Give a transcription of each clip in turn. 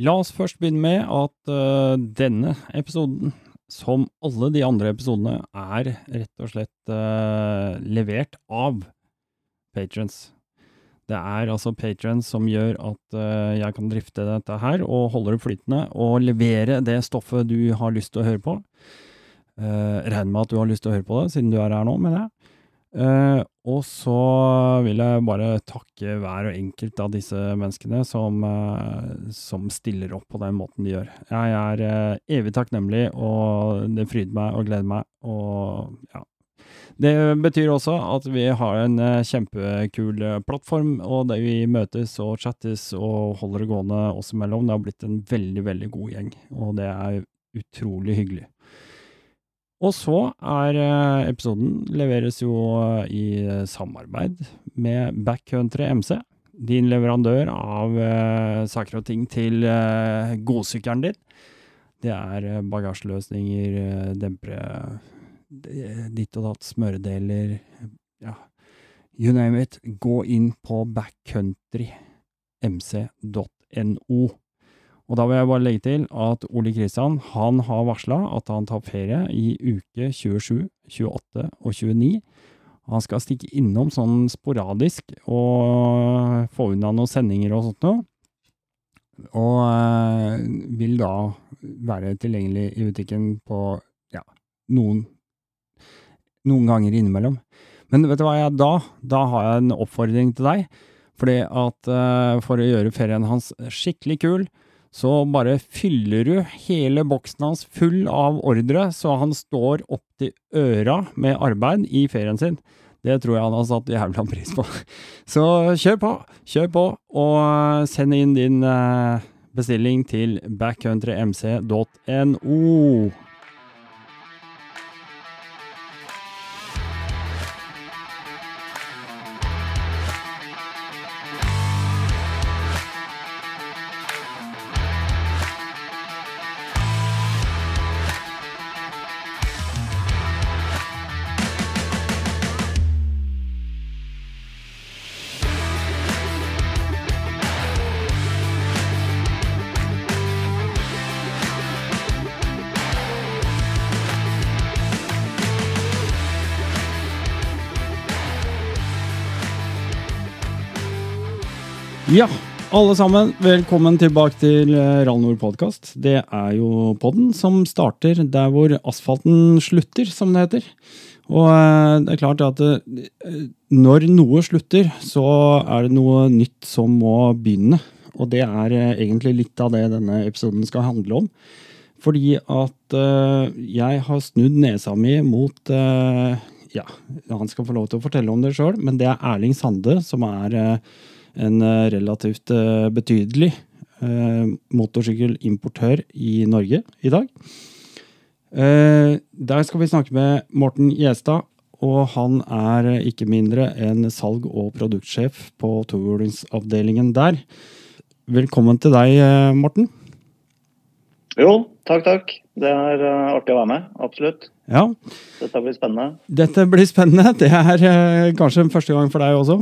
La oss først begynne med at uh, denne episoden, som alle de andre episodene, er rett og slett uh, levert av patrons. Det er altså patrons som gjør at uh, jeg kan drifte dette her, og holde det flytende, og levere det stoffet du har lyst til å høre på. Uh, regner med at du har lyst til å høre på det, siden du er her nå, mener jeg. Uh, og så vil jeg bare takke hver og enkelt av disse menneskene som, uh, som stiller opp på den måten de gjør. Jeg er uh, evig takknemlig, og det fryder meg og gleder meg, og ja. Det betyr også at vi har en kjempekul plattform, og der vi møtes og chattes og holder det gående oss imellom. Det har blitt en veldig, veldig god gjeng, og det er utrolig hyggelig. Og så er episoden leveres jo i samarbeid med Backcountry MC. Din leverandør av uh, saker og ting til uh, godsykkelen din. Det er bagasjeløsninger, dempere, ditt og datt, smøredeler Ja, you name it. Gå inn på backcountrymc.no. Og da vil jeg bare legge til at Ole Kristian han har varsla at han tar ferie i uke 27, 28 og 29. Han skal stikke innom sånn sporadisk og få unna noen sendinger og sånt noe. Og øh, vil da være tilgjengelig i butikken på ja, noen, noen ganger innimellom. Men vet du hva jeg da? Da har jeg en oppfordring til deg. Fordi at øh, for å gjøre ferien hans skikkelig kul, så bare fyller du hele boksen hans full av ordre, så han står opp til øra med arbeid i ferien sin. Det tror jeg han har satt jævla pris på. Så kjør på, kjør på, og send inn din bestilling til backcountrymc.no. Ja, alle sammen, velkommen tilbake til Rallnord podkast. Det er jo podden som starter der hvor asfalten slutter, som det heter. Og det er klart at når noe slutter, så er det noe nytt som må begynne. Og det er egentlig litt av det denne episoden skal handle om. Fordi at jeg har snudd nesa mi mot Ja, han skal få lov til å fortelle om det sjøl, men det er Erling Sande som er en relativt betydelig motorsykkelimportør i Norge i dag. Der skal vi snakke med Morten Gjestad, og han er ikke mindre enn salg- og produktsjef på tohjulingsavdelingen der. Velkommen til deg, Morten. Jo, takk, takk. Det er artig å være med. Absolutt. Ja. Dette blir spennende. Dette blir spennende. Det er kanskje første gang for deg også?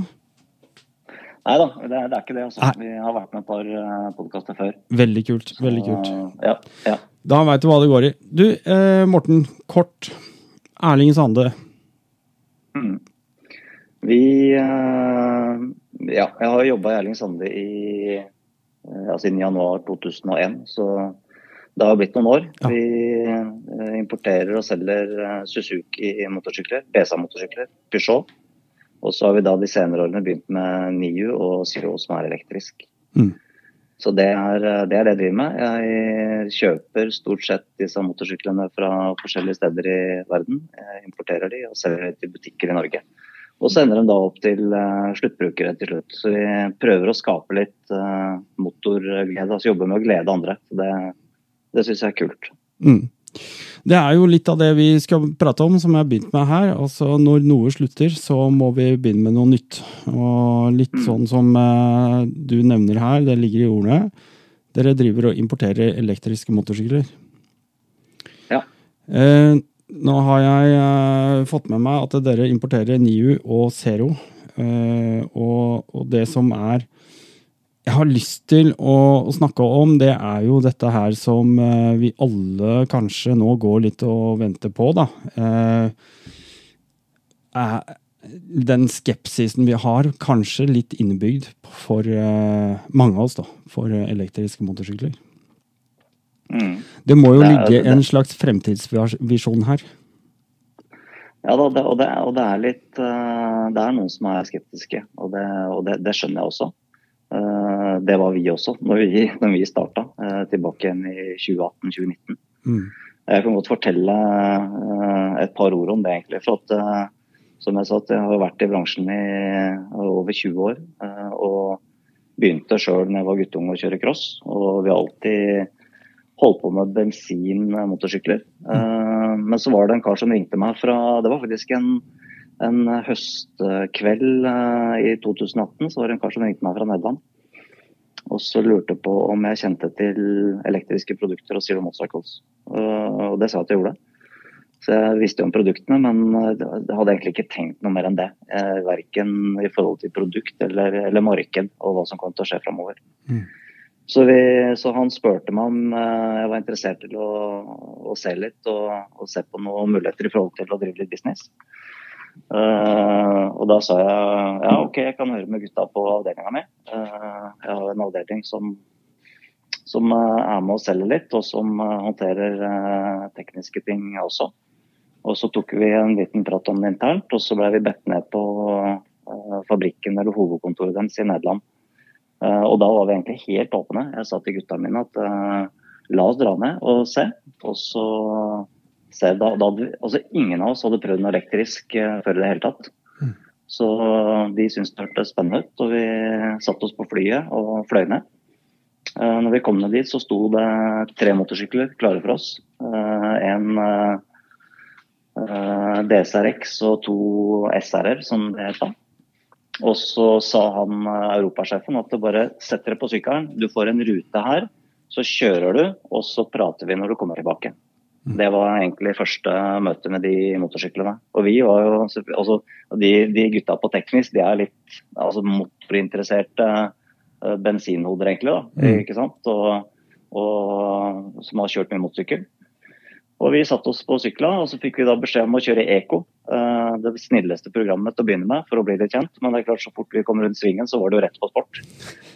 Nei da, det, det, er ikke det. Altså. Vi har vært med et par uh, podkaster før. Veldig kult. veldig kult. Ja, ja. Da veit du hva det går i. Du, eh, Morten, kort. Erling Sande. Mm. Vi eh, Ja, jeg har jobba i Erling Sande i, ja, siden januar 2001, så det har blitt noen år. Ja. Vi importerer og selger Suzuki-motorsykler, BSA-motorsykler, Peugeot. Og så har vi da de senere årene begynt med NIU og Zero som er elektrisk. Mm. Så det er, det er, det jeg driver med. Jeg kjøper stort sett disse motorsyklene fra forskjellige steder i verden. Jeg importerer de og selger de til butikker i Norge. Og så ender de da opp til uh, sluttbrukere til slutt. Så vi prøver å skape litt uh, motorglede, altså jobbe med å glede andre. Så det, det syns jeg er kult. Mm. Det er jo litt av det vi skal prate om, som jeg har begynt med her. Altså, når noe slutter, så må vi begynne med noe nytt. Og litt mm. sånn som uh, du nevner her, det ligger i ordene. Dere driver og importerer elektriske motorsykler. Ja. Eh, nå har jeg eh, fått med meg at dere importerer NIU og Zero. Og, og, det som er jeg har lyst til å, å, snakke om, det er jo dette her som eh, vi alle kanskje nå går litt og venter på, da. Eh, er den skepsisen vi har, kanskje litt innebygd for eh, mange av oss, da. For elektriske motorsykler. Mm. Det må jo det er, ligge en slags fremtidsvisjon her. Ja og, det, og, det, er litt Det er noen som er skeptiske, og det, og det skjønner jeg også. Eh, det var vi også når vi, når vi starta eh, tilbake igjen i 2018-2019. Mm. Jeg kan godt fortelle eh, et par ord om det, egentlig. for at som jeg sa, jeg har vært i bransjen i over 20 år. Og begynte sjøl da jeg var guttunge å kjøre cross. Og vi har alltid holdt på med bensinmotorsykler. Mm. Men så var det en kar som ringte meg fra Det var faktisk en en høstkveld eh, i 2018 så var det en kar som ringte meg fra Nederland. Og så lurte på om jeg kjente til elektriske produkter og Zero Motorcycles. Og det sa jeg at jeg gjorde. Så jeg visste jo om produktene, men jeg hadde egentlig ikke tenkt noe mer enn det. Eh, verken i forhold til produkt eller, eller marked og hva som kom til å skje framover. Mm. Så, så, han spurte meg om eh, jeg var interessert til å, å se litt og, og, se på noen muligheter i forhold til å drive litt business. Uh, og da sa jeg ja, OK, jeg kan høre med gutta på avdelinga mi. Uh, jeg har en avdeling som, som uh, er med og selger litt, og som håndterer tekniske ting også. Og så tok vi en liten prat om det internt, og så ble vi bedt ned på fabrikken eller hovedkontoret deres i Nederland. og da var vi egentlig helt åpne. Jeg sa til gutta mine at la oss dra ned og se. Og så da, da, altså Ingen av oss hadde prøvd noe elektrisk uh, før i det hele tatt. Mm. Så de syntes det hørtes spennende ut, og vi satte oss på flyet og fløy ned. Uh, når vi kom ned dit, så sto det tre motorsykler klare for oss. Uh, en DSRX og to SR-er, som det het da. Og så sa han europasjefen at du bare setter deg på sykkelen, du får en rute her, så kjører du, og så prater vi når du kommer tilbake. Det var egentlig første møte med de motorsyklene. Og vi var jo, altså, de, de, gutta på teknisk de er litt altså, motorinteresserte uh, bensinhoder, egentlig. da, mm. ikke sant? Og, og, som har kjørt mye motorsykkel. Og Vi satte oss på sykla og så fikk vi da beskjed om å kjøre Eko. Uh, det snilleste programmet til å begynne med for å bli litt kjent. Men det er klart så fort vi kom rundt svingen, så var det jo rett på sport.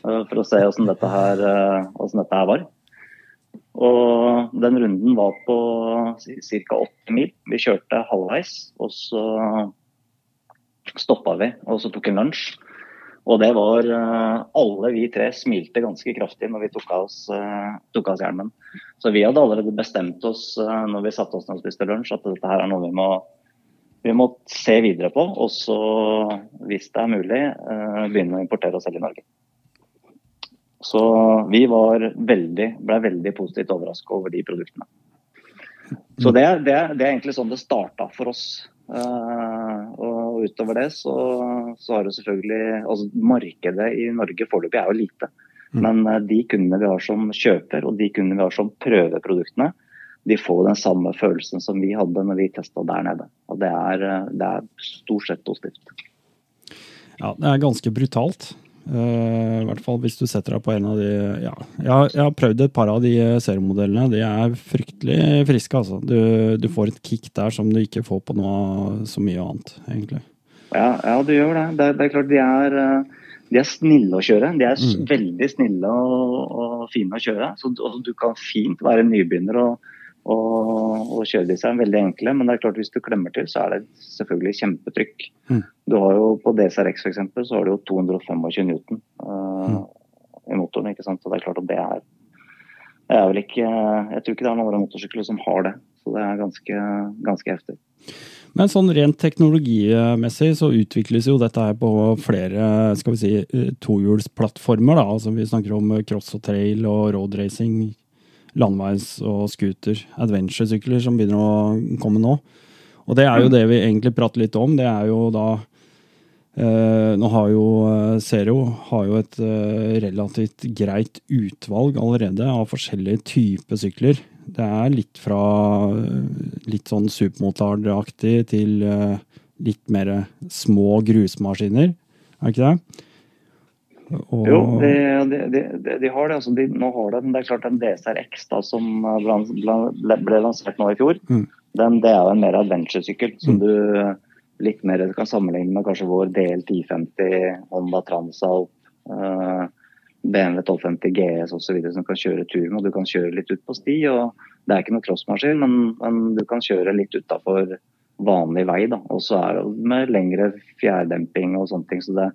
Uh, for å se åssen dette her, dette her var. Og den runden var på ca. åtte mil. Vi kjørte halvveis, og så stoppa vi og så tok en lunsj. Og det var eh, Alle vi tre smilte ganske kraftig når vi tok av oss, uh, tok av oss hjelmen. Så vi hadde allerede bestemt oss uh, når vi satte oss ned og spiste lunsj, at dette her er noe vi må, vi må se videre på. Og så, hvis det er mulig, begynne å importere oss selv i Norge. Så vi var veldig, ble veldig positivt overraska over de produktene. Så det, det, det, er egentlig sånn det starta for oss. Uh, og utover det så, så har det selvfølgelig altså Markedet i Norge foreløpig er jo lite. Mm. Men uh, de kundene vi har som kjøper og de kundene vi har som prøver produktene, de får den samme følelsen som vi hadde når vi testa der nede. Og det er, uh, det er stort sett positivt. Ja, det er ganske brutalt. Uh, I hvert fall hvis du setter deg på en av de ja. Jeg, har, prøvd et par av de seriemodellene. De er fryktelig friske, altså. Du, du, får et kick der som du ikke får på noe så mye annet, egentlig. Ja, ja du gjør det. det. Det, er klart de er, eh, de er snille å kjøre. De er mm. veldig snille og, og, fine å kjøre. Så du, du kan fint være nybegynner og og, og disse er veldig enkle, men det er klart hvis du klemmer til, så er det selvfølgelig kjempetrykk. Mm. Du har jo På DCRX eksempel, så har du jo 225 newton uh, mm. i motoren. ikke sant? Så det er klart at det er, det er vel ikke Jeg tror ikke det er noen andre motorsykler som har det. Så det er ganske, ganske heftig. Men sånn rent teknologimessig så utvikles jo dette her på flere skal vi si, eh, tohjulsplattformer. da, altså Vi snakker om cross og trail og road racing, landeveis- og scooter, adventure-sykler, som begynner å komme nå. Og det er jo det vi egentlig prater litt om. Det er jo da eh, Nå har jo eh, Zero har jo et eh, relativt greit utvalg allerede av forskjellige typer sykler. Det er litt fra eh, litt sånn supermotardaktig til eh, litt mer små grusmaskiner, er ikke det? Og, Jo, de, de, de, de, har det. Altså, nå har de, det er klart den DSR-X da, som ble, ble, lansert nå i fjor, Mm. den, det er jo en mer adventure-sykkel. Som Mm. du litt mer kan sammenligne med kanskje vår DL 1050, Honda Transalp, eh, BMW 1250 GS osv. som kan kjøre tur med. og Du kan kjøre litt ut på sti. og Det er ikke noe crossmaskin, men, men du kan kjøre litt utafor vanlig vei. da, Og så er det med lengre fjærdemping og sånne ting. så det er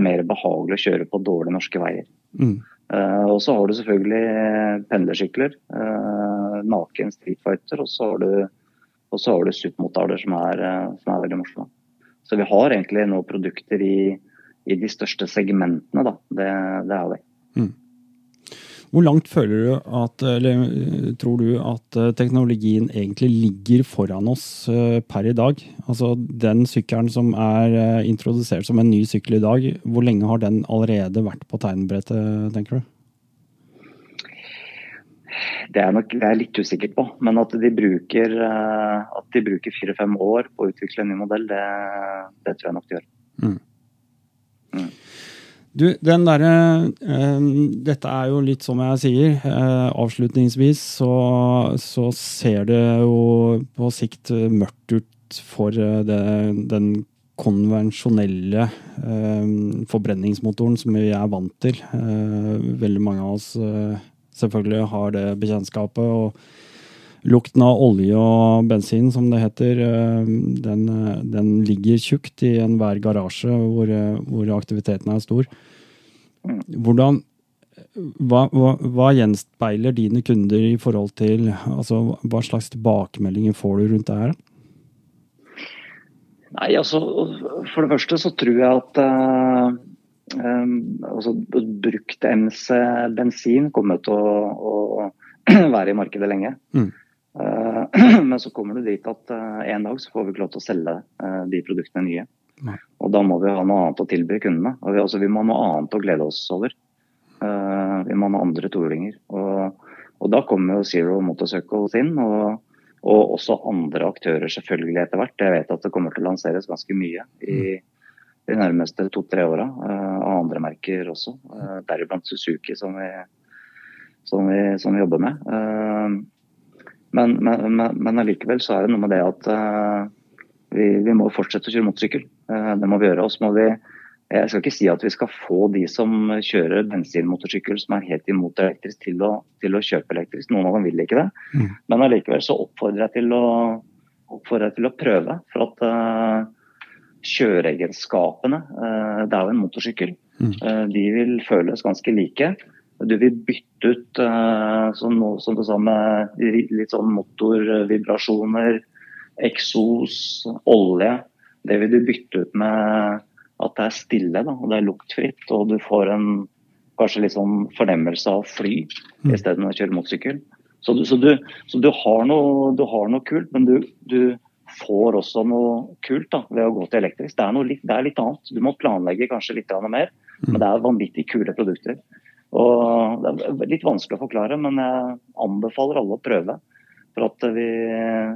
mer behagelig å kjøre på dårlige norske veier. mm, Eh, og så har du selvfølgelig eh, pendlersykler. eh, naken streetfighter, Og så har du, og så har du SUP-motarer som, er, som er veldig morsomme. Så vi har egentlig nå produkter i, i de største segmentene, da. Det, det er vi. Hvor langt føler du at, eller eh, tror du at eh, teknologien egentlig ligger foran oss eh, per i dag? Altså den sykkelen som er introdusert som en ny sykkel i dag, hvor lenge har den allerede vært på tegnbrettet, tenker du? Det er nok jeg er litt usikker på. Men at de bruker, at de bruker fire-fem år på å utvikle en ny modell, det, det tror jeg nok de gjør. Du, den derre eh, Dette er jo litt som jeg sier. Eh, avslutningsvis så, så ser det jo på sikt mørkt ut for eh, det, den konvensjonelle eh, forbrenningsmotoren som vi er vant til. Eh, veldig mange av oss eh, selvfølgelig har det bekjentskapet. og Lukten av olje og bensin, som det heter, eh, den, eh, den ligger tjukt i enhver garasje hvor, eh, hvor aktiviteten er stor. Hvordan, hva, hva, hva gjenspeiler dine kunder i forhold til altså, Hva slags tilbakemeldinger får du rundt det her? Nei, altså For det første så tror jeg at uh, um, altså, brukt MC-bensin kommer til å, å, være i markedet lenge. Mm. Uh, men så kommer du dit at uh, en dag så får vi ikke lov til å selge uh, de produktene nye. Nei. Og da må vi ha noe annet å tilby kundene. Og vi, altså, vi må ha noe annet å glede oss over. Vi må ha noen andre toolinger. Og, og da kommer jo Zero Motorcycles inn. og og også andre aktører selvfølgelig etter hvert. Jeg vet at det kommer til å lanseres ganske mye i de nærmeste to-tre åra. Av andre merker også. Deriblant Suzuki, som vi, som vi, som vi jobber med. Uh, men, men, men, allikevel så er det noe med det at vi, vi, må fortsette å kjøre motorsykkel. det må vi gjøre. Og må vi jeg skal ikke si at vi skal få de som kjører bensinmotorsykkel som er helt imot elektrisk, til å, til å kjøpe elektrisk. Noen av dem vil ikke det. Mm. Men allikevel så oppfordrer jeg til å, oppfordrer jeg til å prøve. For at uh, kjøreegenskapene uh, Det er jo en motorsykkel. Mm. Uh, de vil føles ganske like. Du vil bytte ut, sånn, som, du sa, med litt sånn motorvibrasjoner, eksos, olje. Det vil du bytte ut med at det er stille da, og det er luktfritt. Og du får en kanskje litt sånn fornemmelse av fly Mm. istedenfor å kjøre motorsykkel. Så, du, så, du, så du, har noe, du har noe kult, men du, du får også noe kult da, ved å gå til elektrisk. Det er, litt, det er litt annet. Du må planlegge kanskje litt mer, men det er vanvittig kule produkter. Og Det er litt vanskelig å forklare, men jeg anbefaler alle å prøve. For at vi,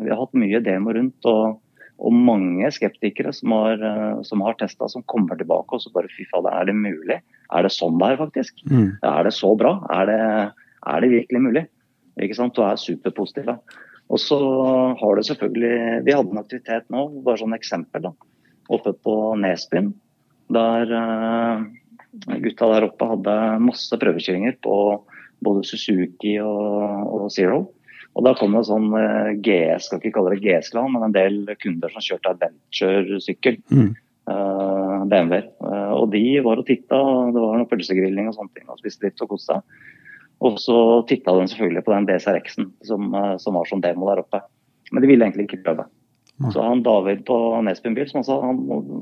vi har hatt mye demo rundt. og og mange skeptikere som har, som har testa, som kommer tilbake og så bare fy fader, er det mulig? Er det sånn det er, faktisk? Mm. Er det så bra? Er det, er det virkelig mulig? Ikke sant? Og er superpositive. Og så har det selvfølgelig Vi hadde en aktivitet nå, bare sånn eksempel, da, oppe på Nesbyen. Der uh, gutta der oppe hadde masse prøvekjøringer på både Suzuki og, og Zero. Og da kom det sånn uh, GS, skal ikke kalle det GS-klan, men en del kunder som kjørte adventure-sykkel. Mm. Uh, BMW-er. Uh, og de var og titta, det var noe pølsegrilling og sånne ting. Og spiste litt og koste seg. Og så titta de selvfølgelig på den DSRX-en som, som, var som demo der oppe. Men de ville egentlig ikke prøve. Så han David på Nesbyen bil som sa han,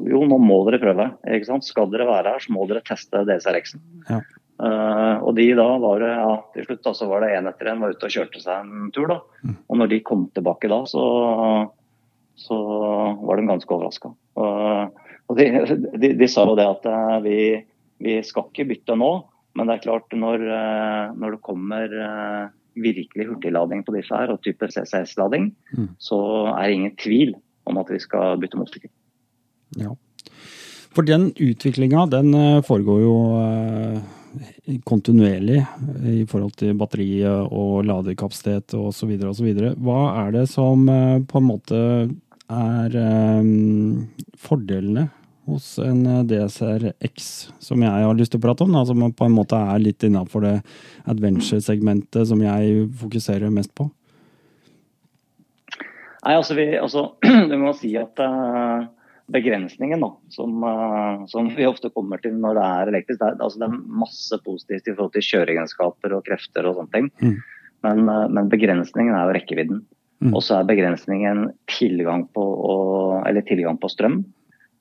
jo, nå må dere prøve. ikke sant? Skal dere være her, så må dere teste DSRX-en. Ja. Uh, og de da var det, ja, til slutt da, så var det en etter en var ute og kjørte seg en tur. da. Mm. Og når de kom tilbake da, så, så var de ganske overraska. Og, og de, de, de, sa jo det at uh, vi, vi, skal ikke bytte nå, men det er klart når, uh, når det kommer virkelig hurtiglading på disse her, og type CCS-lading, Mm. så er det ingen tvil om at vi skal bytte motorsykkel. Ja. For den utviklinga, den eh, foregår jo kontinuerlig i forhold til batteriet og ladekapasitet osv. osv. Hva er det som på en måte er fordelene hos en DSR X, som jeg har lyst til å prate om? Som på en måte er litt innafor det adventure-segmentet som jeg fokuserer mest på? Nei, altså, vi, altså Du må si at uh, begrensningen da, som, uh, som, vi ofte kommer til når det er elektrisk, det er, altså, det er masse positivt i forhold til kjøreegenskaper og krefter og sånne ting. Mm. Men, men, begrensningen er jo rekkevidden. Mm. Og så er begrensningen tilgang på, og, tilgang på strøm.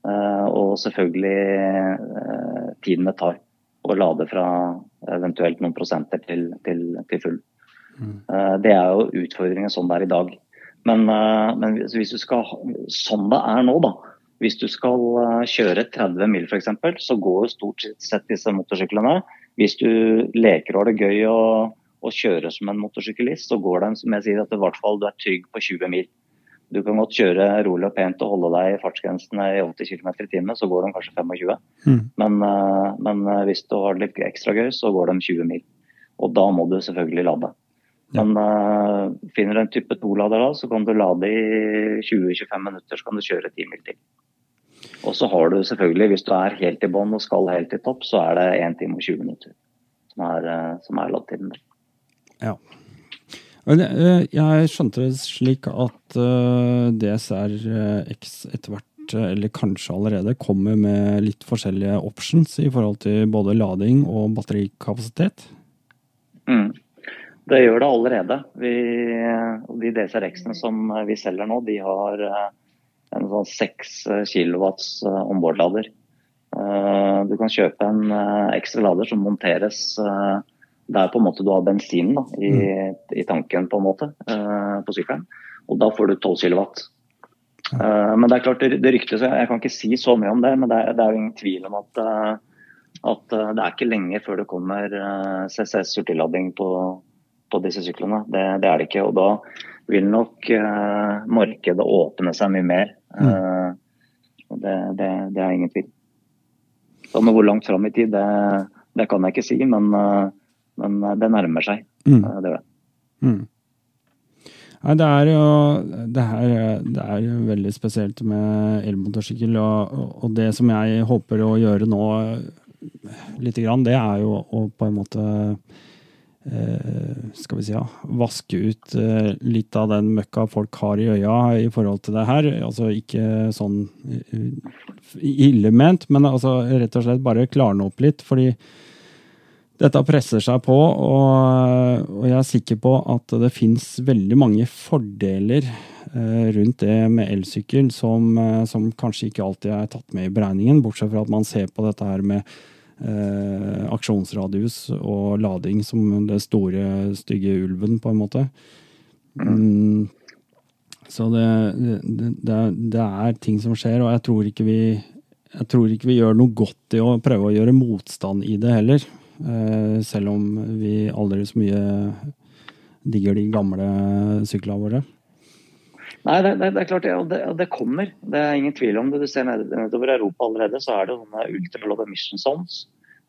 Og selvfølgelig tiden det tar å lade fra eventuelt noen prosenter til, til, til full. Mm. det er jo utfordringen sånn det er i dag. Men, eh, men, hvis du skal, sånn det er nå, da. Hvis du skal eh, kjøre 30 mil f.eks., så går jo stort sett disse motorsyklene. Hvis du leker og har det gøy og, og kjører som en motorsyklist, så går det som jeg sier, at i hvert fall du er trygg på 20 mil. Du kan godt kjøre rolig og pent og holde deg i fartsgrensene i 80 km i timen, så går de kanskje 25. Mm. Men, eh, men, hvis du har det litt ekstra gøy, så går de 20 mil. Og da må du selvfølgelig lade. Men uh, finner du en type 2-lader da, så kan du lade i 20-25 minutter, så kan du kjøre 10 mil til. Og så har du selvfølgelig, hvis du er helt i bånn og skal helt i topp, så er det 1 time og 20 minutter som er, som er ladetiden. Ja. Eh, jeg skjønte det slik at DSRX X etter hvert, eller kanskje allerede, kommer med litt forskjellige options i forhold til både lading og batterikapasitet? Mm. Det gjør det allerede. Vi, de DCRX-ene som vi selger nå, de har eh, en sånn 6 kW eh, ombordlader. Eh, du kan kjøpe en ekstra lader som monteres der på en måte du har bensinen da, i, mm. i, tanken på en måte på sykkelen. Og da får du 12 kW. Men det er klart, det, det ryktes, jeg kan ikke si så mye om det, men det er, det er jo ingen tvil om at, at det er ikke lenge før det kommer CCS hurtiglading på, på disse syklene. Det, det, er det ikke. Og da vil nok markedet åpne seg mye mer. Mm. det, det, det, er ingen tvil. Så hvor langt fram i tid, det, det, kan jeg ikke si, men, men det nærmer seg. Mm. det gjør det. Mm. Nei, det er jo det her, det er veldig spesielt med elmotorsykkel. Og, og, det som jeg håper å gjøre nå, lite grann, det er jo å på en måte Eh, skal vi si, ja, vaske ut eh, litt av den møkka folk har i øya i forhold til det her. Altså ikke sånn ille ment, men altså rett og slett bare klarne opp litt. Fordi dette presser seg på, og, og jeg er sikker på at det fins veldig mange fordeler rundt det med elsykkel som, som kanskje ikke alltid er tatt med i beregningen, bortsett fra at man ser på dette her med eh, aksjonsradius og lading som det store, stygge ulven, på en måte. Mm. Så det, det, det, er, det, er, ting som skjer, og jeg tror, ikke vi, jeg tror ikke vi gjør noe godt i å prøve å gjøre motstand i det heller. Eh, selv om vi aldri så mye digger de gamle syklene våre. Nei, det, det, det, er klart det, og det, det, kommer. Det er ingen tvil om det. Du ser nedover Europa allerede, så er det sånne ultra low emission zones.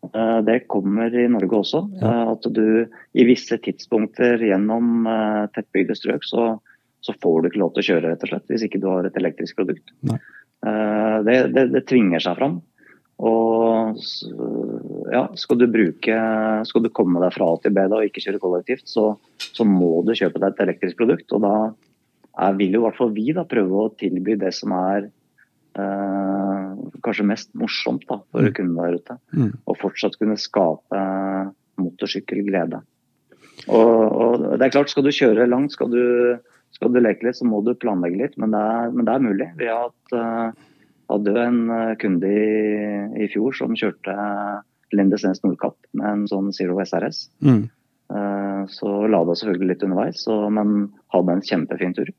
Eh, det kommer i Norge også. Ja. Eh, at du i visse tidspunkter gjennom tettbygde strøk, så, så, får du ikke lov til å kjøre, rett og slett, hvis ikke du har et elektrisk produkt. Det, tvinger seg fram. Og ja, skal du bruke Skal du komme deg fra A til B da, og ikke kjøre kollektivt, så, så må du kjøpe deg et elektrisk produkt. og da er, vil jo i hvert fall vi da prøve å tilby det som er eh, kanskje mest morsomt da, for mm. kundene der ute. Mm. Og fortsatt kunne skape motorsykkelglede. Og, og, det er klart, skal du kjøre langt, skal du, skal du leke litt, så må du planlegge litt. Men det er, men det er mulig. Vi har hatt, hadde en eh, kunde i, i, fjor som kjørte Lindesnes Nordkapp med en sånn Zero SRS. Mm. Uh, så lada selvfølgelig litt underveis, så, men hadde en kjempefin tur.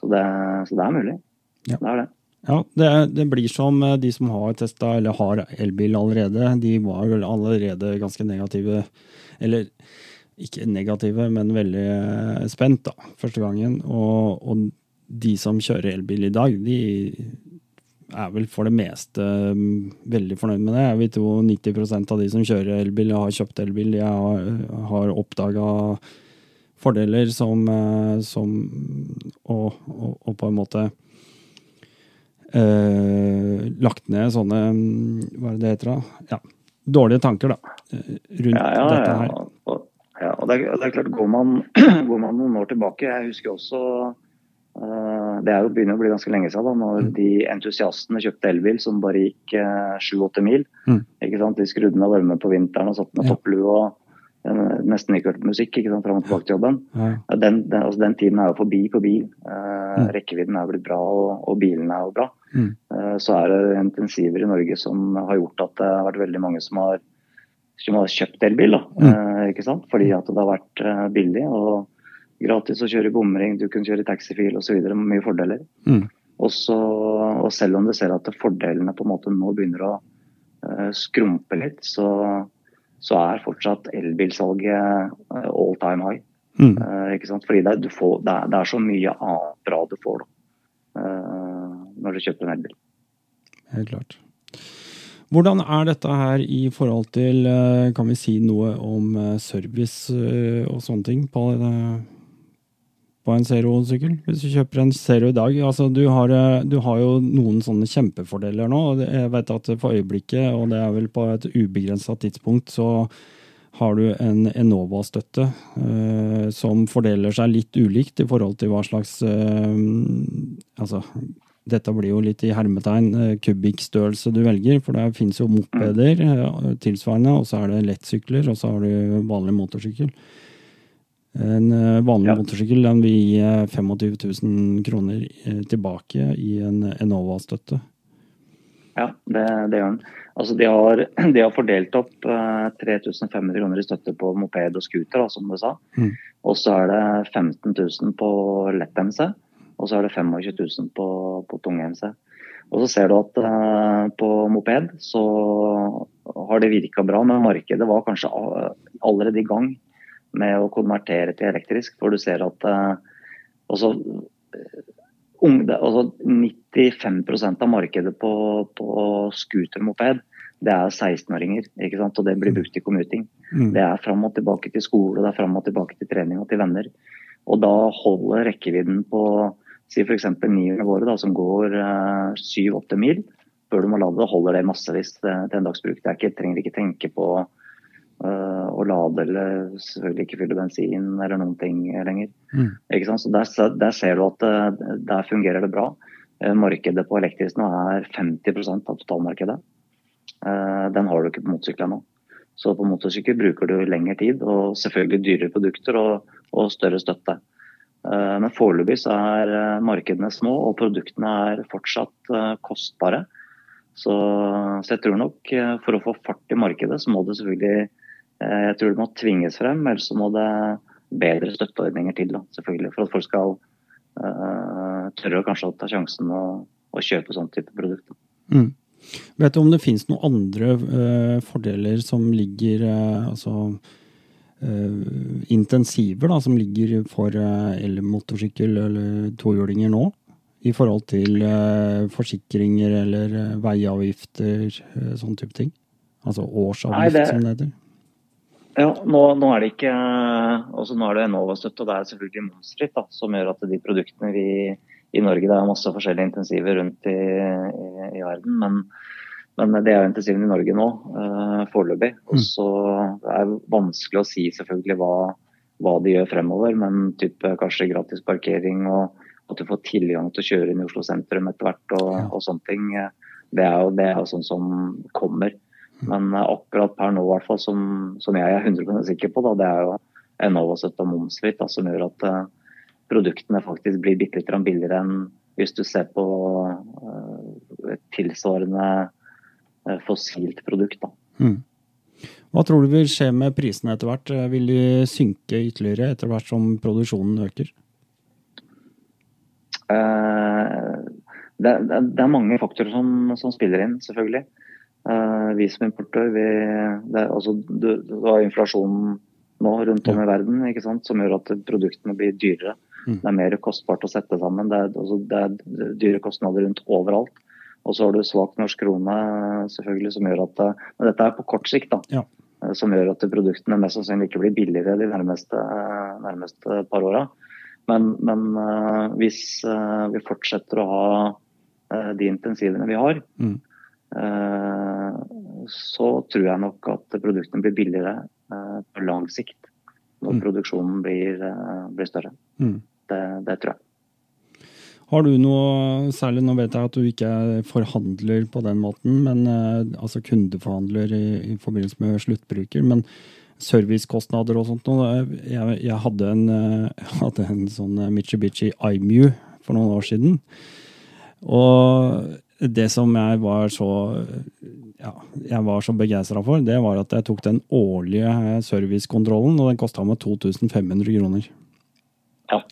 Så det, så det er mulig. Ja. Det er det. Ja, det, det, blir som eh, de som har testa eller har elbil allerede. De var vel allerede ganske negative. Eller ikke negative, men veldig eh, spent da, første gangen. Og, og de som kjører elbil i dag, de er vel for det meste mm, veldig fornøyd med det. Jeg vil tro 90% av de som kjører elbil har kjøpt elbil, de har, har oppdaga fordeler som, eh, som og, og, og, på en måte øh, lagt ned sånne mm, Hva er det det heter, da? Ja, dårlige tanker, da. Eh, rundt ja, ja, dette her. Ja, og, det, er, det er klart, går man, går man, noen år tilbake Jeg husker også Det er jo begynner å bli ganske lenge siden da når mm. de entusiastene kjøpte elbil som bare gikk sju-åtte uh, mil. Mm. ikke sant? De skrudde ned varme på vinteren og satt med ja. topplue. og nesten ikke hørte musikk ikke sant, fram og tilbake til jobben. Ja. Den, den, altså, den, tiden er jo forbi på bil. Uh, mm. Rekkevidden er blitt bra, og, og bilene er jo bra. Mm. Uh, så er det intensiver i Norge som har gjort at det har vært veldig mange som har, som har kjøpt elbil. Da, mm. ikke sant? Fordi at det har vært billig og gratis å kjøre bomring, du kan kjøre taxifil osv. mye fordeler. Mm. Også, og selv om du ser at fordelene på en måte nå begynner å skrumpe litt, så så er fortsatt elbilsalget uh, all time high. Mm. Uh, ikke sant? Fordi det, får, det, er, det, er, så mye annet bra du får da, uh, når du kjøper en elbil. Helt klart. Hvordan er dette her i forhold til Kan vi si noe om service og sånne ting på? På en Zero-sykkel, hvis du kjøper en Zero i dag. Altså, du, har, eh, du, har, jo noen sånne kjempefordeler nå. og Jeg vet at for øyeblikket, og det er vel på et ubegrensa tidspunkt, så har du en Enova-støtte eh, som fordeler seg litt ulikt i forhold til hva slags eh, Altså, dette blir jo litt i hermetegn eh, kubikkstørrelse du velger, for det finnes jo mopeder uh, tilsvarende, og så er det lettsykler, og så har du vanlig motorsykkel. En eh, vanlig ja. motorsykkel den vil gi 25 eh, 000 kroner eh, tilbake i en Enova-støtte. Ja, det, det, gjør den. Altså, de, har, de har fordelt opp uh, 3500 kroner i støtte på moped og scooter, da, som du sa. Mm. Og så er det 15 000 på lett-MC, og så er det 25 000 på, på tung-MC. Og så ser du at uh, på moped så har det virka bra, men markedet var kanskje allerede i gang med å konvertere til elektrisk. For du ser at uh, også, uh, unge, altså 95% av markedet på, på scootermoped det er 16-åringer. ikke sant? Og det blir brukt i commuting. Mm. Det er fram og tilbake til skole, det er fram og tilbake til trening og til venner. Og da holder rekkevidden på si f.eks. nierne våre, da, som går syv-åtte uh, mil før du må lade, holder det massevis til, til en dagsbruk. Det ikke, trenger ikke tenke på å lade eller selvfølgelig ikke fylle bensin eller noen ting lenger. Mm. Så der, der, ser du at uh, der fungerer det bra. Uh, markedet på elektrisk nå er 50% av totalmarkedet. den har du ikke på motorsykkel ennå. Så på motorsykkel bruker du lengre tid og selvfølgelig dyrere produkter og, og større støtte. Men foreløpig så er markedene små og produktene er fortsatt kostbare. Så, så, jeg tror nok for å få fart i markedet, så må det selvfølgelig Eh, jeg tror det må tvinges frem, ellers så må det bedre støtteordninger til. Da, selvfølgelig, For at folk skal uh, tørre kanskje å ta sjansen og, og kjøpe sånn type produkt. Mm. Vet du om det finnes noen andre uh, fordeler som ligger uh, altså intensiver da, som ligger for elmotorsykkel eller tohjulinger nå? I forhold til forsikringer eller veiavgifter, sånn type ting? Altså årsavgift, Nei, det... som det heter. Ja, nå, nå, er det ikke altså Nå er det Enova-støtte, og det er selvfølgelig momsfritt, som gjør at de produktene vi i Norge Det er masse forskjellige intensiver rundt i, i, i verden, men, men, det er jo intensivene i Norge nå, uh, foreløpig. Mm. Og så er det vanskelig å si selvfølgelig hva, hva de gjør fremover, men type kanskje gratis parkering og at du får tilgang til å kjøre inn i Oslo sentrum etter hvert og, og sånne ting. Det er jo det er sånn som kommer. Men eh, akkurat per nå, hvert fall, som, som, jeg er 100% sikker på, da, det er jo Enova-støtta momsfritt, som gjør at uh, produktene faktisk blir bitte litt billigere enn hvis du ser på uh, et tilsvarende uh, fossilt produkt. Da. Mm. Hva tror du vil skje med prisene etter hvert? Vil de synke ytterligere etter hvert som produksjonen øker? Det, det, det, er mange faktorer som, som spiller inn, selvfølgelig. Uh, vi som importør, vi, det, altså, du, du, har inflasjonen nå rundt om i verden ikke sant, som gjør at produktene blir dyrere. Mm. Det er mer kostbart å sette sammen. Det er, altså, det er dyre kostnader rundt overalt. Og så har du svak norsk krone, selvfølgelig, som gjør at Men dette er på kort sikt, da. Ja. Som gjør at produktene mest sannsynlig ikke blir billigere de nærmeste, nærmeste par åra. Men, men hvis vi fortsetter å ha de intensivene vi har, mm. Så tror jeg nok at produktene blir billigere på lang sikt når mm. produksjonen blir, blir større. Mm. Det, det, tror jeg. Har du noe særlig, nå vet jeg at du ikke forhandler på den måten, men eh, altså kundeforhandler i, i forbindelse med sluttbruker, men servicekostnader og sånt noe. Jeg, jeg hadde, en, hadde en sånn Mitsubishi iMU for noen år siden. Og det som jeg var så ja, jeg var så begeistra for, det var at jeg tok den årlige servicekontrollen, og den kosta meg 2500 kroner. Ja.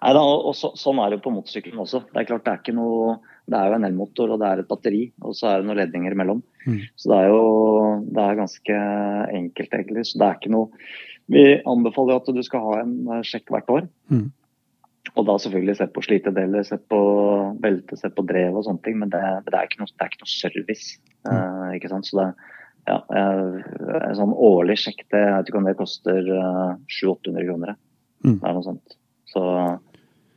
Neida, og så, Sånn er det på motorsykkelen også. Det er klart det er ikke noe, det er jo en elmotor og det er et batteri, og så er det noen ledninger imellom. Mm. Så det er jo det er ganske enkelt, egentlig. Så det er ikke noe Vi anbefaler at du skal ha en eh, sjekk hvert år. Mm. Og da selvfølgelig se på slitedeler, se på belte, se på drev og sånne ting. Men det, det, er, ikke noe, det er ikke noe service. Uh, ikke sant? Så det, ja, en sånn årlig sjekk, det, jeg vet ikke om det koster uh, 700-800 kroner. Mm. Det er noe sånt. Så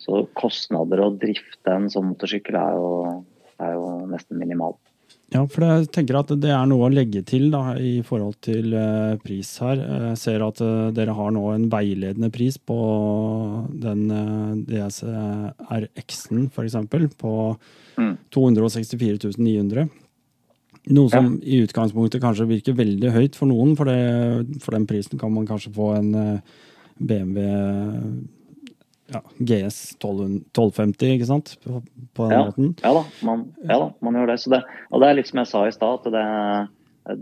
så kostnader å drifte en sånn motorsykkel er jo, er jo nesten minimal. Ja, for jeg tenker at det er noe å legge til da, i forhold til uh, pris her. Jeg ser at uh, dere har nå en veiledende pris på den uh, DSRX-en f.eks. på mm. 264 900. Noe som ja. i utgangspunktet kanskje virker veldig høyt for noen. For, det, for den prisen kan man kanskje få en BMW ja, GS 1250, ikke sant? På, på den ja, måten. Ja da, man, ja da, man gjør det. det. Og det er litt som jeg sa i stad, at det,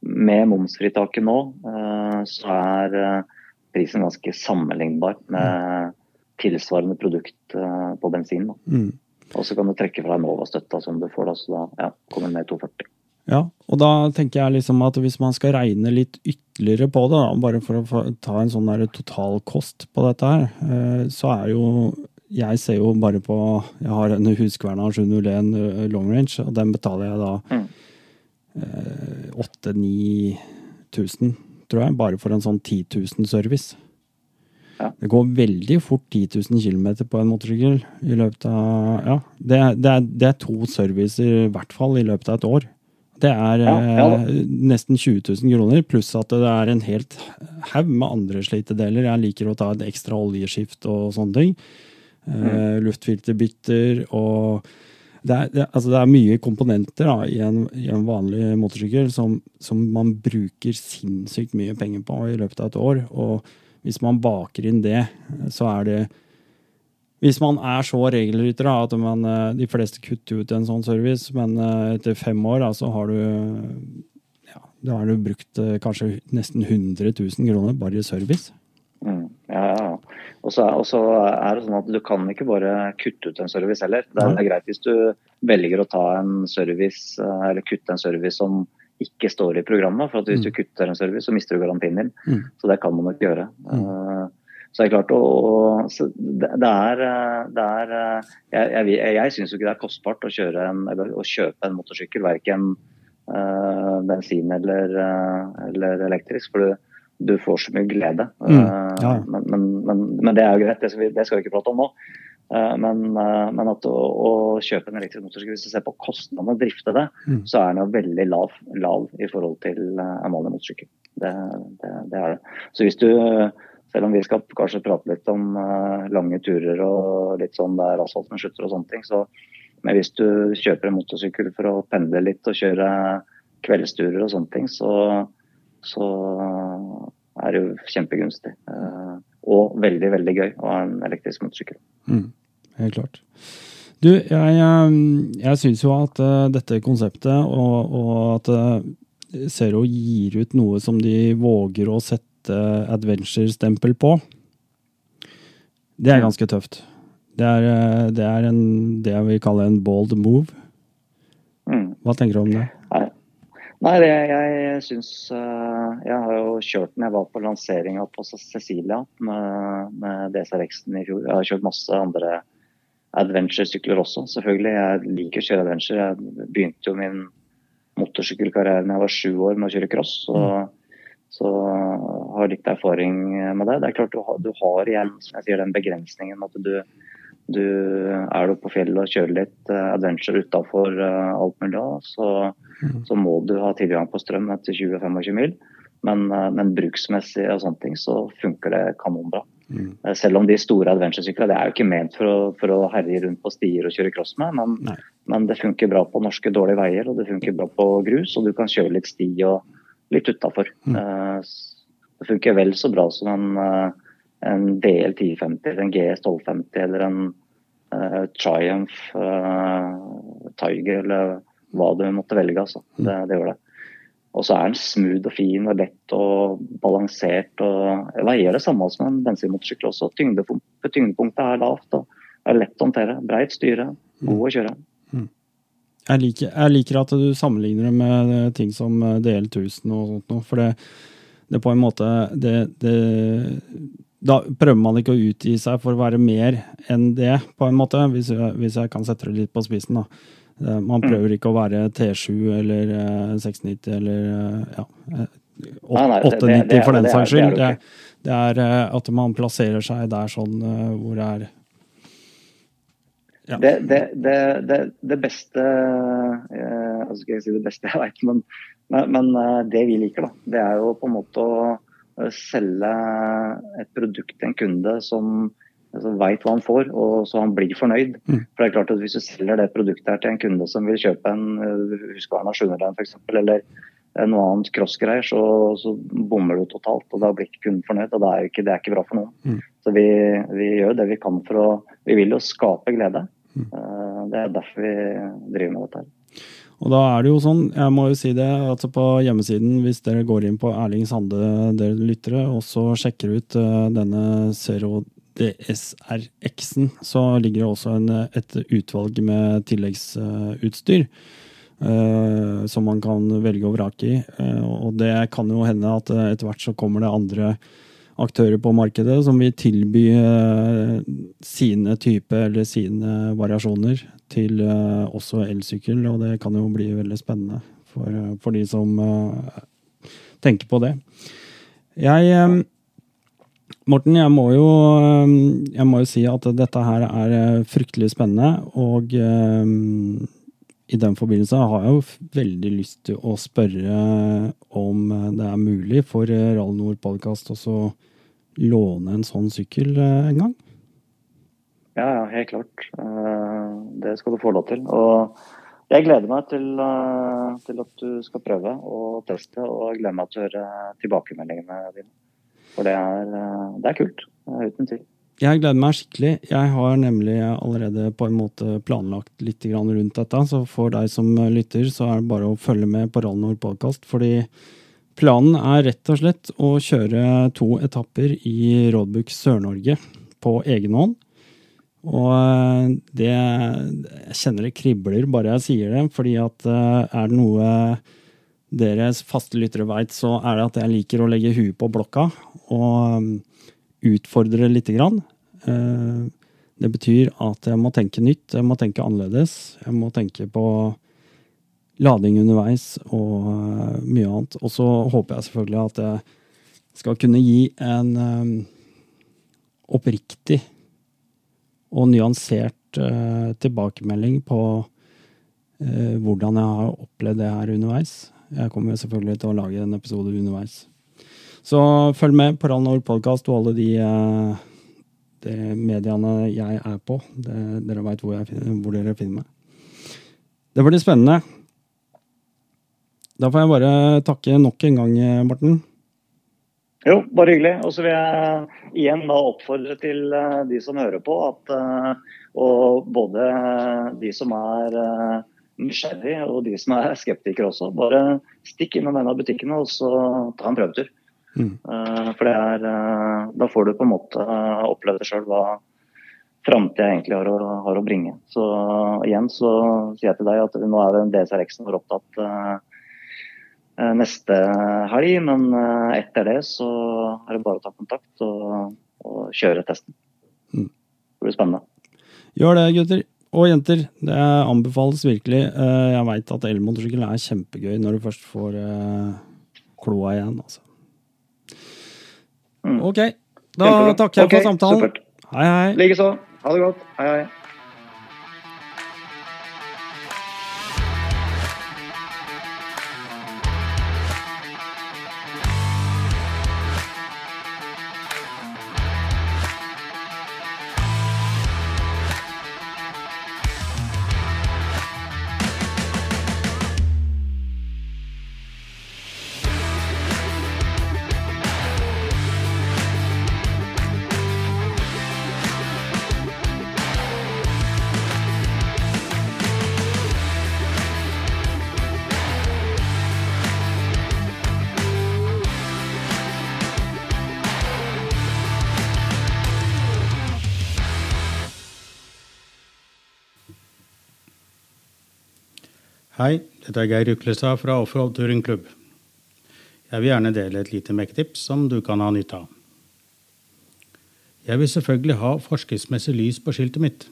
med momsfritaket nå, eh, så er eh, prisen ganske sammenlignbar med tilsvarende produkt eh, på bensin. Mm. Og så kan du trekke fra Enova-støtta som du får, da, så da ja, kommer den ned 240. Ja, og da tenker jeg liksom at hvis man skal regne litt ytterligere på det, da, bare for å ta en sånn totalkost på dette her, eh, så er jo Jeg ser jo bare på Jeg har en Husqvarna 701 eh, long range, og den betaler jeg da mm. 8000-9000, eh, tror jeg, bare for en sånn 10 000 service. Ja. Det går veldig fort 10 000 km på en motorsykkel i løpet av Ja, det, det, er, det er to servicer i hvert fall i løpet av et år. Det er ja, ja, eh, nesten 20 000 kroner, pluss at det er en helt haug med andre slitedeler. Jeg liker å ta et ekstra oljeskift og sånne ting. Eh, mm. luftfilterbytter og det er, det, altså det er, mye komponenter da, i, en, i, en, vanlig motorsykkel som, som, man bruker sinnssykt mye penger på i løpet av et år. Og hvis man baker inn det, så er det hvis man er så regelrytter at man, eh, de fleste kutter ut en sånn service, men eh, etter fem år da, så har du ja, da har du brukt eh, kanskje nesten 100 000 kroner bare i service. Mm, ja, ja. Og så er det sånn at du kan ikke bare kutte ut en service heller. Det er, det er greit hvis du velger å ta en service, eller kutte en service som ikke står i programmet. For at hvis mm. du kutter en service, så mister du garantien din. Mm. Så det kan man nok gjøre. Mm. Så det er klart å, det, er, det er Jeg, jeg, jeg syns ikke det er kostbart å, en, å kjøpe en motorsykkel, verken uh, bensin eller, uh, eller, elektrisk. For du, du, får så mye glede. Mm, ja. uh, men, men, men, men, det er jo greit, det skal vi, det skal vi ikke prate om nå. Men, men, at å, å, kjøpe en elektrisk motorsykkel, hvis du ser på kostnadene å drifte det, mm. så er den jo veldig lav, lav, i forhold til en vanlig motorsykkel. Det, det, det, er det. Så hvis du selv om vi skal kanskje prate litt om uh, lange turer og litt sånn der asfalten slutter og sånne ting. Så, men hvis du kjøper en motorsykkel for å pendle litt og kjøre kveldsturer og sånne ting, så, så er det jo kjempegunstig. Uh, og veldig, veldig gøy å ha en elektrisk motorsykkel. Mm, helt klart. Du, jeg, eh, jeg syns jo at dette konseptet og, og at Zero gir ut noe som de våger å sette sette adventure-stempel på, det er ganske tøft. Det er, eh, det er en, det jeg vil kalle en bold move. Mm. Hva tenker du om det? Nei, Nei det, jeg syns uh, Jeg har jo kjørt den. Jeg var på lanseringa på Cecilia med, med DSRX-en i fjor. Jeg har kjørt masse andre adventure-sykler også. Selvfølgelig, jeg liker å kjøre adventure. Jeg begynte jo min motorsykkelkarriere da jeg var sju år med å kjøre cross. Så, så har litt erfaring med det. Det er klart du har, du har igjen som jeg sier, den begrensningen at du, du er du på fjellet og kjører litt uh, adventure utafor uh, alt mulig, så, mm. så, må du ha tilgang på strøm etter 20-25 mil. Men, men, bruksmessig og sånne ting så funker det kanonbra. Mm. Selv om de store adventure-syklene det er jo ikke ment for å, for å, herje rundt på stier og kjøre cross med, men, men, det funker bra på norske dårlige veier og det funker bra på grus. Og du kan kjøre litt sti og litt utafor. Mm. det funker vel så bra som en en DL 1050 en GS 1250 eller en uh, Triumph uh, Tiger eller hva du måtte velge. Altså. Mm. Det, det gjør det. Og så er den smooth og fin og lett og balansert. og Veier det samme som en bensinmotorsykkel også. Tyngdepunktet, er lavt og er lett å håndtere. Breit styre, god å kjøre. Mm. Jeg liker, jeg liker, at du sammenligner det med ting som DL1000 og sånt noe. For det, det på en måte det, det, da prøver man ikke å utgi seg for å være mer enn det, på en måte, hvis jeg, hvis jeg kan sette det litt på spissen. da. Eh, man mm. prøver ikke å være T7 eller 690 eh, eller eh, ja, 890 for den saks skyld. Det, det, er at man plasserer seg der sånn hvor det er ja. det, det, det, beste altså skal jeg si det beste jeg vet, men, men, men, det vi liker, da, det er jo på en måte å Eh, selge et produkt til en kunde som altså, veit hva han får, og så han blir fornøyd. Mm. For det er klart at Hvis du selger det produktet her til en kunde som vil kjøpe en eh, Husqvarna 700 f.eks., eller noe annet crossgreier, så, så bommer du totalt. og Da blir ikke kunden fornøyd. og Det er ikke, det er ikke bra for noen. Mm. Så vi, vi, gjør det vi kan for å Vi vil jo skape glede. Mm. Eh, det er derfor vi driver med dette. her. Og da er det jo sånn, jeg må jo si det, altså på hjemmesiden, hvis dere går inn på Erling Sande, dere lyttere, og så sjekker ut uh, denne Zero DSRX-en, så ligger det også en, et utvalg med tilleggsutstyr. Uh, som man kan velge og vrake i. Uh, og det kan jo hende at etter hvert så kommer det andre aktører på markedet som vil tilby sine type eller sine variasjoner til også elsykkel, og det kan jo bli veldig spennende for, for de som tenker på det. Jeg Morten, jeg må, jo, jeg må jo si at dette her er fryktelig spennende, og i den forbindelse har jeg jo veldig lyst til å spørre om det er mulig for Rall Nord podcast å låne en sånn sykkel eh, en gang? Ja, ja, helt klart. Eh, det skal du få lov til. Og jeg gleder meg til, eh, til at du skal prøve og teste, og jeg gleder meg til å høre tilbakemeldingene dine. For det er, det er kult, uten tvil. Jeg gleder meg skikkelig. Jeg har nemlig allerede på en måte planlagt litt rundt dette. Så for deg som lytter, så er det bare å følge med på Rallnord podkast. Fordi planen er rett og slett å kjøre to etapper i Rådbukk Sør-Norge på egen hånd. Og eh, det Jeg kjenner det kribler bare jeg sier det, fordi at eh, er det noe deres faste lyttere veit, så er det at jeg liker å legge huet på blokka og utfordre lite grann. Eh, det betyr at jeg må tenke nytt, jeg må tenke annerledes. Jeg må tenke på lading underveis og eh, mye annet. Og så håper jeg selvfølgelig at jeg skal kunne gi en um, oppriktig og nyansert tilbakemelding på hvordan jeg har opplevd det her underveis. Jeg kommer selvfølgelig til å lage en episode underveis. Så følg med på Rall Nord podkast og alle de, eh, de, mediene jeg er på. Det, dere veit hvor, hvor, dere finner meg. Det blir spennende. Da får jeg bare takke nok en gang, Morten. Jo, bare hyggelig. Og så vil jeg igjen da oppfordre til eh, de som hører på, at, eh, og både de som er nysgjerrige og de som er skeptikere også, bare stikk innom en av butikkene og så ta en prøvetur. Mm. For er eh, Da får du på en måte eh, oppleve sjøl hva framtida egentlig har å, har å, bringe. Så igjen så sier jeg til deg at nå er det DSRX-en vår opptatt neste helg, men etter det så er det bare å ta kontakt og, og kjøre testen. Mm. Det blir spennende. Gjør det, gutter. Og jenter. Det anbefales virkelig. Jeg veit at elmotorsykkel er kjempegøy når du først får kloa igjen, altså. Mm. Ok. Da takker jeg okay, for samtalen. supert. Hei, hei. Likeså. Ha det godt. Hei, hei. Hei, dette er Geir Uklestad fra Offroad Turingklubb. Jeg vil gjerne dele et lite mekketips som du kan ha nytte av. Jeg vil selvfølgelig ha forskriftsmessig lys på skiltet mitt.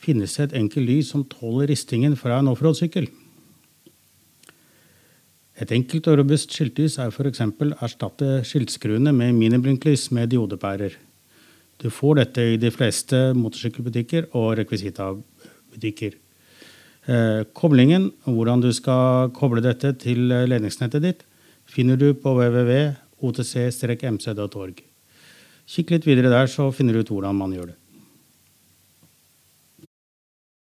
Finnes det et enkelt lys som tåler ristingen fra en offroad-sykkel? Et enkelt og robust skiltlys er f.eks. erstatte skiltskruene med miniblinklys med diodepærer. Du får dette i de fleste motorsykkelbutikker og rekvisitabutikker. Eh, Koblingen, hvordan du skal koble dette til eh, ledningsnettet ditt, finner du på www.otc-mc.org. Kikk litt videre der, så finner du ut hvordan man gjør det.